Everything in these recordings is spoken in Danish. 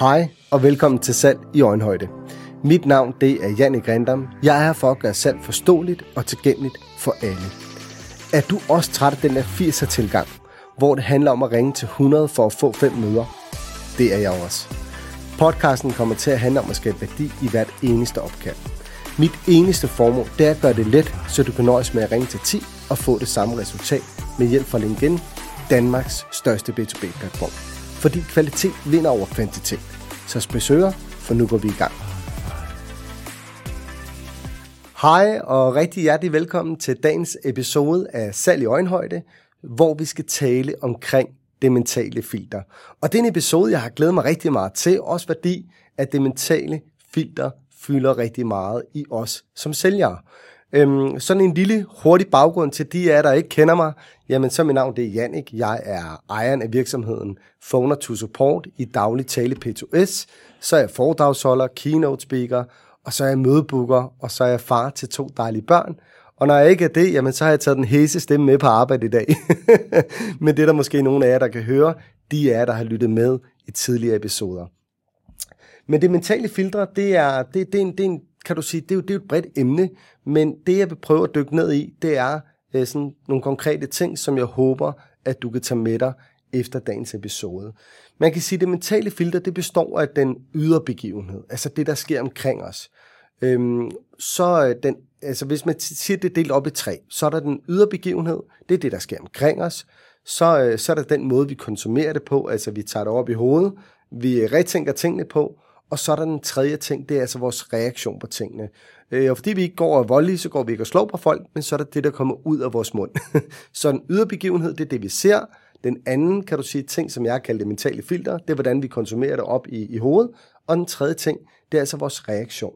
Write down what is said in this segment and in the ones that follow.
Hej og velkommen til Salg i Øjenhøjde. Mit navn det er Janne Grindam. Jeg er her for at gøre salg forståeligt og tilgængeligt for alle. Er du også træt af den der 80'er tilgang, hvor det handler om at ringe til 100 for at få fem møder? Det er jeg også. Podcasten kommer til at handle om at skabe værdi i hvert eneste opkald. Mit eneste formål det er at gøre det let, så du kan nøjes med at ringe til 10 og få det samme resultat med hjælp fra LinkedIn, Danmarks største B2B-platform. Fordi kvalitet vinder over kvantitet. Så spesøger, for nu går vi i gang. Hej og rigtig hjertelig velkommen til dagens episode af Salg i Øjenhøjde, hvor vi skal tale omkring det mentale filter. Og det er en episode, jeg har glædet mig rigtig meget til, også fordi, at det mentale filter fylder rigtig meget i os som sælgere. Øhm, sådan en lille hurtig baggrund til de af jer, der ikke kender mig. Jamen, så mit navn det er Jannik. Jeg er ejeren af virksomheden Phoner to Support i daglig tale P2S. Så er jeg foredragsholder, keynote speaker, og så er jeg mødebooker, og så er jeg far til to dejlige børn. Og når jeg ikke er det, jamen så har jeg taget den hæse stemme med på arbejde i dag. Men det er der måske nogen af jer, der kan høre, de er jer, der har lyttet med i tidligere episoder. Men det mentale filtre, det er, det, det er, en, det er en, kan du sige, det er, jo, det er jo et bredt emne, men det jeg vil prøve at dykke ned i, det er øh, sådan nogle konkrete ting, som jeg håber, at du kan tage med dig efter dagens episode. Man kan sige, at det mentale filter, det består af den ydre begivenhed, altså det, der sker omkring os. Øhm, så øh, den, altså hvis man siger, at det er delt op i tre, så er der den ydre begivenhed, det er det, der sker omkring os. Så, øh, så er der den måde, vi konsumerer det på, altså vi tager det op i hovedet, vi retænker tingene på, og så er der den tredje ting, det er altså vores reaktion på tingene. Øh, og fordi vi ikke går og voldelige, så går vi ikke og slår på folk, men så er der det, der kommer ud af vores mund. så en yderbegivenhed, det er det, vi ser. Den anden, kan du sige, ting, som jeg kalder det mentale filter, det er, hvordan vi konsumerer det op i, i hovedet. Og den tredje ting, det er altså vores reaktion.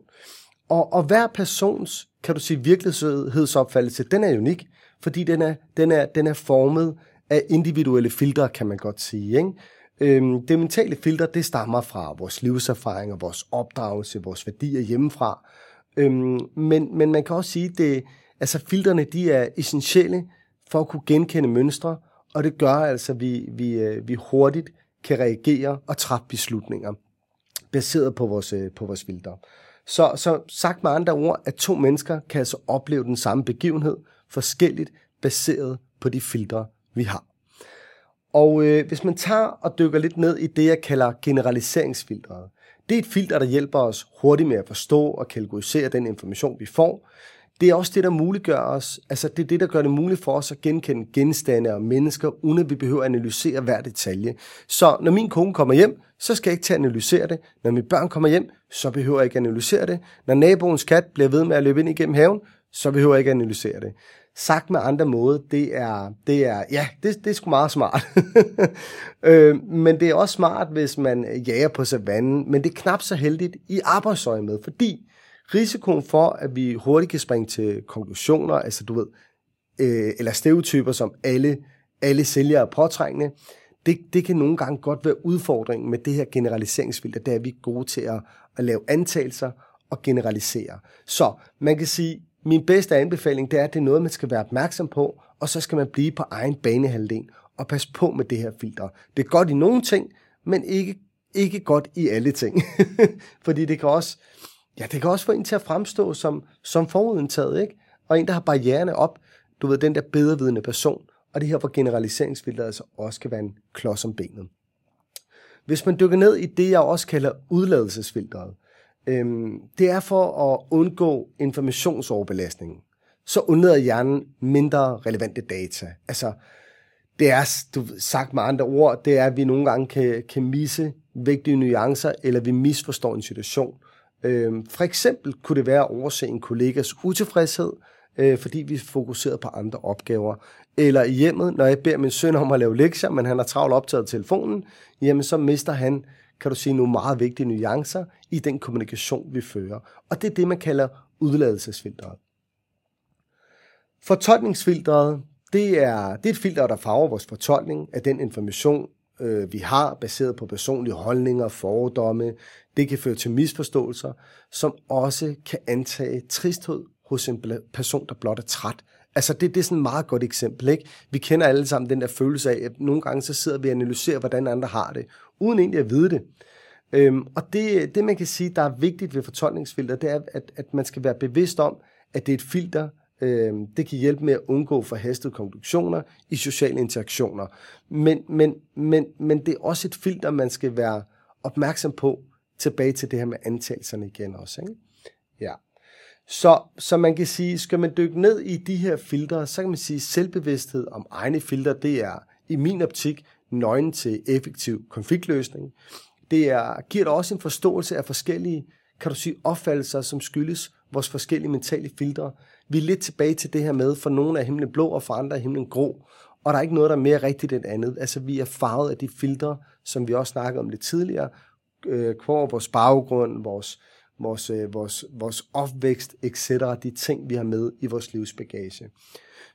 Og, og hver persons, kan du sige, virkelighedsopfattelse, den er unik, fordi den er, den er, den er formet af individuelle filtre, kan man godt sige. Ikke? Øhm, det mentale filter, det stammer fra vores livserfaringer, vores opdragelse, vores værdier hjemmefra. Øhm, men, men man kan også sige, det, altså filterne, de er essentielle for at kunne genkende mønstre, og det gør altså, at vi, vi, øh, vi hurtigt kan reagere og træffe beslutninger baseret på vores, øh, på vores filter. Så, så sagt med andre ord, at to mennesker kan altså opleve den samme begivenhed forskelligt baseret på de filtre, vi har. Og øh, hvis man tager og dykker lidt ned i det, jeg kalder generaliseringsfiltret, det er et filter, der hjælper os hurtigt med at forstå og kategorisere den information, vi får. Det er også det, der muliggør os, altså det er det, der gør det muligt for os at genkende genstande og mennesker, uden at vi behøver at analysere hver detalje. Så når min kone kommer hjem, så skal jeg ikke til at analysere det. Når mine børn kommer hjem, så behøver jeg ikke at analysere det. Når naboens kat bliver ved med at løbe ind igennem haven, så behøver jeg ikke at analysere det. Sagt med andre måde, det er, det er, ja, det, det er sgu meget smart. øh, men det er også smart, hvis man jager på savannen, men det er knap så heldigt i arbejdsøje med, fordi risikoen for, at vi hurtigt kan springe til konklusioner, altså du ved, øh, eller stereotyper, som alle, alle sælgere er påtrængende, det, det kan nogle gange godt være udfordringen med det her generaliseringsfilter, der er, vi gode til at, at lave antagelser og generalisere. Så man kan sige, min bedste anbefaling, det er, at det er noget, man skal være opmærksom på, og så skal man blive på egen banehalvdel og passe på med det her filter. Det er godt i nogle ting, men ikke, ikke godt i alle ting. Fordi det kan også, ja, det kan også få en til at fremstå som, som forudindtaget, ikke? Og en, der har barriererne op, du ved, den der bedrevidende person, og det her, hvor generaliseringsfilteret altså også kan være en klods om benet. Hvis man dykker ned i det, jeg også kalder udladelsesfilteret, Øhm, det er for at undgå informationsoverbelastning. Så undlader hjernen mindre relevante data. Altså, det er, du sagt med andre ord, det er, at vi nogle gange kan, kan misse vigtige nuancer, eller vi misforstår en situation. Øhm, for eksempel kunne det være at overse en kollegas utilfredshed, øh, fordi vi fokuserer på andre opgaver. Eller i hjemmet, når jeg beder min søn om at lave lektier, men han har travlt optaget telefonen, jamen så mister han kan du sige, nogle meget vigtige nuancer i den kommunikation, vi fører. Og det er det, man kalder udladelsesfilteret. Fortolkningsfilteret, det er, det er et filter, der farver vores fortolkning af den information, øh, vi har, baseret på personlige holdninger, fordomme. Det kan føre til misforståelser, som også kan antage tristhed hos en person, der blot er træt Altså det, det er sådan et meget godt eksempel. Ikke? Vi kender alle sammen den der følelse af, at nogle gange så sidder vi og analyserer, hvordan andre har det, uden egentlig at vide det. Øhm, og det, det, man kan sige, der er vigtigt ved fortolkningsfilter, det er, at, at man skal være bevidst om, at det er et filter, øhm, det kan hjælpe med at undgå forhastede konklusioner i sociale interaktioner. Men, men, men, men det er også et filter, man skal være opmærksom på, tilbage til det her med antagelserne igen også. Ikke? Ja. Så, så man kan sige, skal man dykke ned i de her filtre, så kan man sige, selvbevidsthed om egne filtre, det er i min optik nøglen til effektiv konfliktløsning. Det er, giver dig også en forståelse af forskellige, kan du sige, opfattelser, som skyldes vores forskellige mentale filtre. Vi er lidt tilbage til det her med, for nogle er himlen blå, og for andre er himlen grå. Og der er ikke noget, der er mere rigtigt end andet. Altså, vi er farvet af de filtre, som vi også snakkede om lidt tidligere, øh, vores baggrund, vores, vores, øh, vores, vores opvækst, etc., de ting, vi har med i vores livsbagage.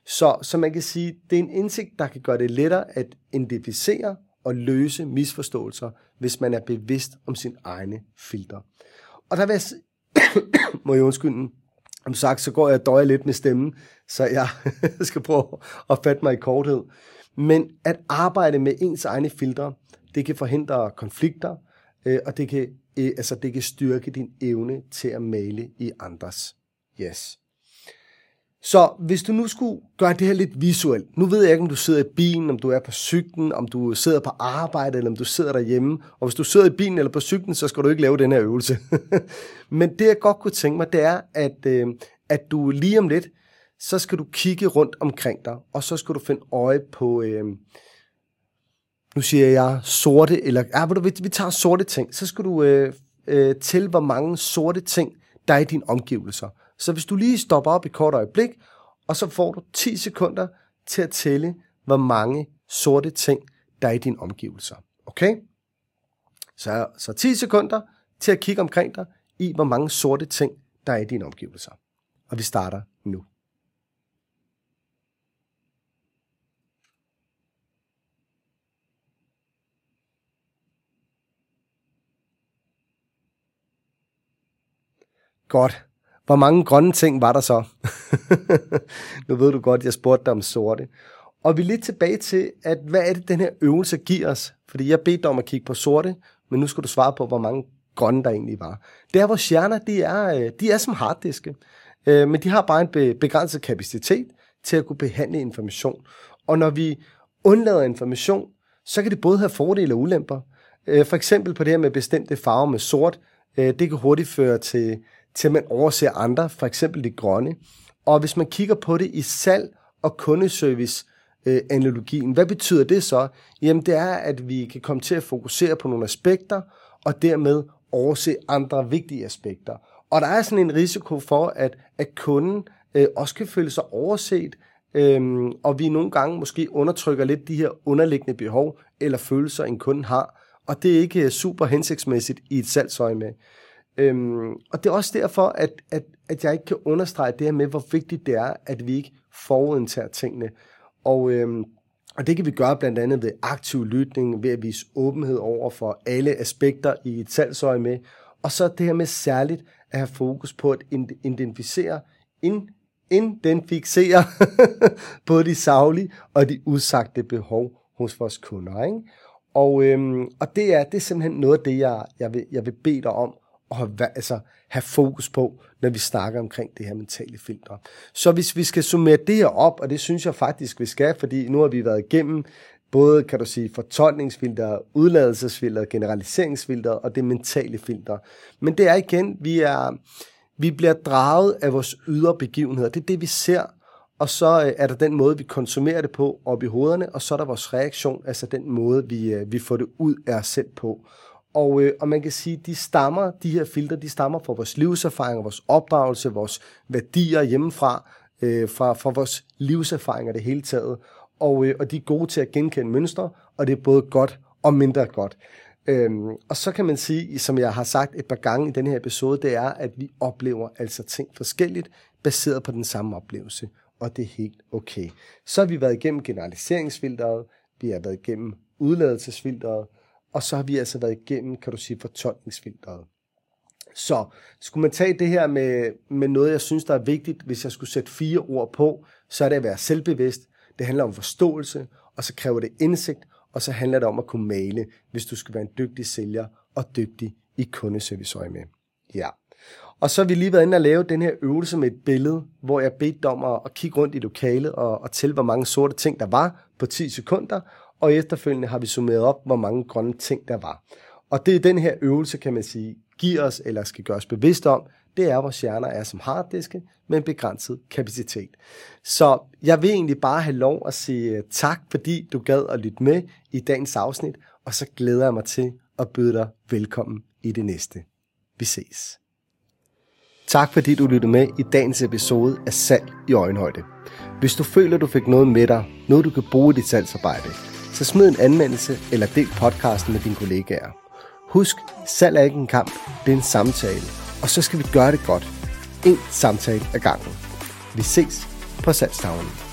Så, så man kan sige, det er en indsigt, der kan gøre det lettere at identificere og løse misforståelser, hvis man er bevidst om sin egne filter. Og der vil jeg, må jeg undskylde, om sagt, så går jeg og lidt med stemmen, så jeg skal prøve at fatte mig i korthed. Men at arbejde med ens egne filtre, det kan forhindre konflikter, øh, og det kan, altså det kan styrke din evne til at male i andres. Yes. Så hvis du nu skulle gøre det her lidt visuelt, nu ved jeg ikke, om du sidder i bilen, om du er på cyklen, om du sidder på arbejde, eller om du sidder derhjemme. Og hvis du sidder i bilen eller på cyklen, så skal du ikke lave den her øvelse. Men det, jeg godt kunne tænke mig, det er, at, øh, at du lige om lidt, så skal du kigge rundt omkring dig, og så skal du finde øje på, øh, nu siger jeg sorte, eller ah, ja, du, vi, vi tager sorte ting, så skal du øh, øh, til, hvor mange sorte ting, der er i dine omgivelser. Så hvis du lige stopper op i kort øjeblik, og så får du 10 sekunder til at tælle, hvor mange sorte ting, der er i dine omgivelser. Okay? Så, så 10 sekunder til at kigge omkring dig i, hvor mange sorte ting, der er i dine omgivelser. Og vi starter nu. Godt. Hvor mange grønne ting var der så? nu ved du godt, jeg spurgte dig om sorte. Og vi er lidt tilbage til, at hvad er det, den her øvelse giver os? Fordi jeg bedte dig om at kigge på sorte, men nu skal du svare på, hvor mange grønne der egentlig var. Det er, vores hjerner, de er, øh, de er som harddiske, øh, men de har bare en begrænset kapacitet til at kunne behandle information. Og når vi undlader information, så kan det både have fordele og ulemper. Øh, for eksempel på det her med bestemte farver med sort, det kan hurtigt føre til, til at man overser andre, for eksempel det grønne. Og hvis man kigger på det i salg og kundeservice, øh, analogien. Hvad betyder det så? Jamen det er, at vi kan komme til at fokusere på nogle aspekter, og dermed overse andre vigtige aspekter. Og der er sådan en risiko for, at, at kunden øh, også kan føle sig overset, øh, og vi nogle gange måske undertrykker lidt de her underliggende behov eller følelser, en kunde har. Og det er ikke øh, super hensigtsmæssigt i et salgsøje med. Øhm, og det er også derfor, at, at, at jeg ikke kan understrege det her med, hvor vigtigt det er, at vi ikke forudindtager tingene. Og, øhm, og det kan vi gøre blandt andet ved aktiv lytning, ved at vise åbenhed over for alle aspekter i et salgsøje med. Og så det her med særligt at have fokus på at identificere, ind, identificere både de savlige og de udsagte behov hos vores kunder. Ikke? Og, øhm, og det, er, det er simpelthen noget af det, jeg, jeg, vil, jeg vil bede dig om at have, altså, have fokus på, når vi snakker omkring det her mentale filtre. Så hvis vi skal summere det her op, og det synes jeg faktisk, vi skal, fordi nu har vi været igennem både, kan du sige, fortolkningsfilter, udladelsesfilter, generaliseringsfilter og det mentale filter. Men det er igen, vi er, vi bliver draget af vores ydre begivenheder. Det er det, vi ser, og så øh, er der den måde, vi konsumerer det på op i hovederne, og så er der vores reaktion, altså den måde, vi, øh, vi får det ud af os selv på. Og, øh, og man kan sige, de stammer, de her filtre, de stammer fra vores livserfaringer, vores opdragelse, vores værdier hjemmefra, øh, fra, fra vores livserfaringer det hele taget. Og, øh, og de er gode til at genkende mønstre, og det er både godt og mindre godt. Øhm, og så kan man sige, som jeg har sagt et par gange i den her episode, det er, at vi oplever altså ting forskelligt, baseret på den samme oplevelse. Og det er helt okay. Så har vi været igennem generaliseringsfilteret, vi har været igennem udladelsesfilteret, og så har vi altså været igennem, kan du sige, fortolkningsfilteret. Så skulle man tage det her med, med noget, jeg synes, der er vigtigt, hvis jeg skulle sætte fire ord på, så er det at være selvbevidst. Det handler om forståelse, og så kræver det indsigt, og så handler det om at kunne male, hvis du skal være en dygtig sælger og dygtig i kundeserviceøje med. Ja. Og så har vi lige været inde og lave den her øvelse med et billede, hvor jeg bedte om at, at kigge rundt i lokalet og, og tælle, hvor mange sorte ting der var på 10 sekunder, og efterfølgende har vi summeret op, hvor mange grønne ting der var. Og det er den her øvelse, kan man sige, giver os eller skal gøre os bevidst om, det er, vores hjerner er som harddiske med en begrænset kapacitet. Så jeg vil egentlig bare have lov at sige øh, tak, fordi du gad at lytte med i dagens afsnit, og så glæder jeg mig til at byde dig velkommen i det næste. Vi ses. Tak fordi du lyttede med i dagens episode af Salg i Øjenhøjde. Hvis du føler, du fik noget med dig, noget du kan bruge i dit salgsarbejde, så smid en anmeldelse eller del podcasten med dine kollegaer. Husk, salg er ikke en kamp, det er en samtale, og så skal vi gøre det godt. En samtale ad gangen. Vi ses på salgstavlen.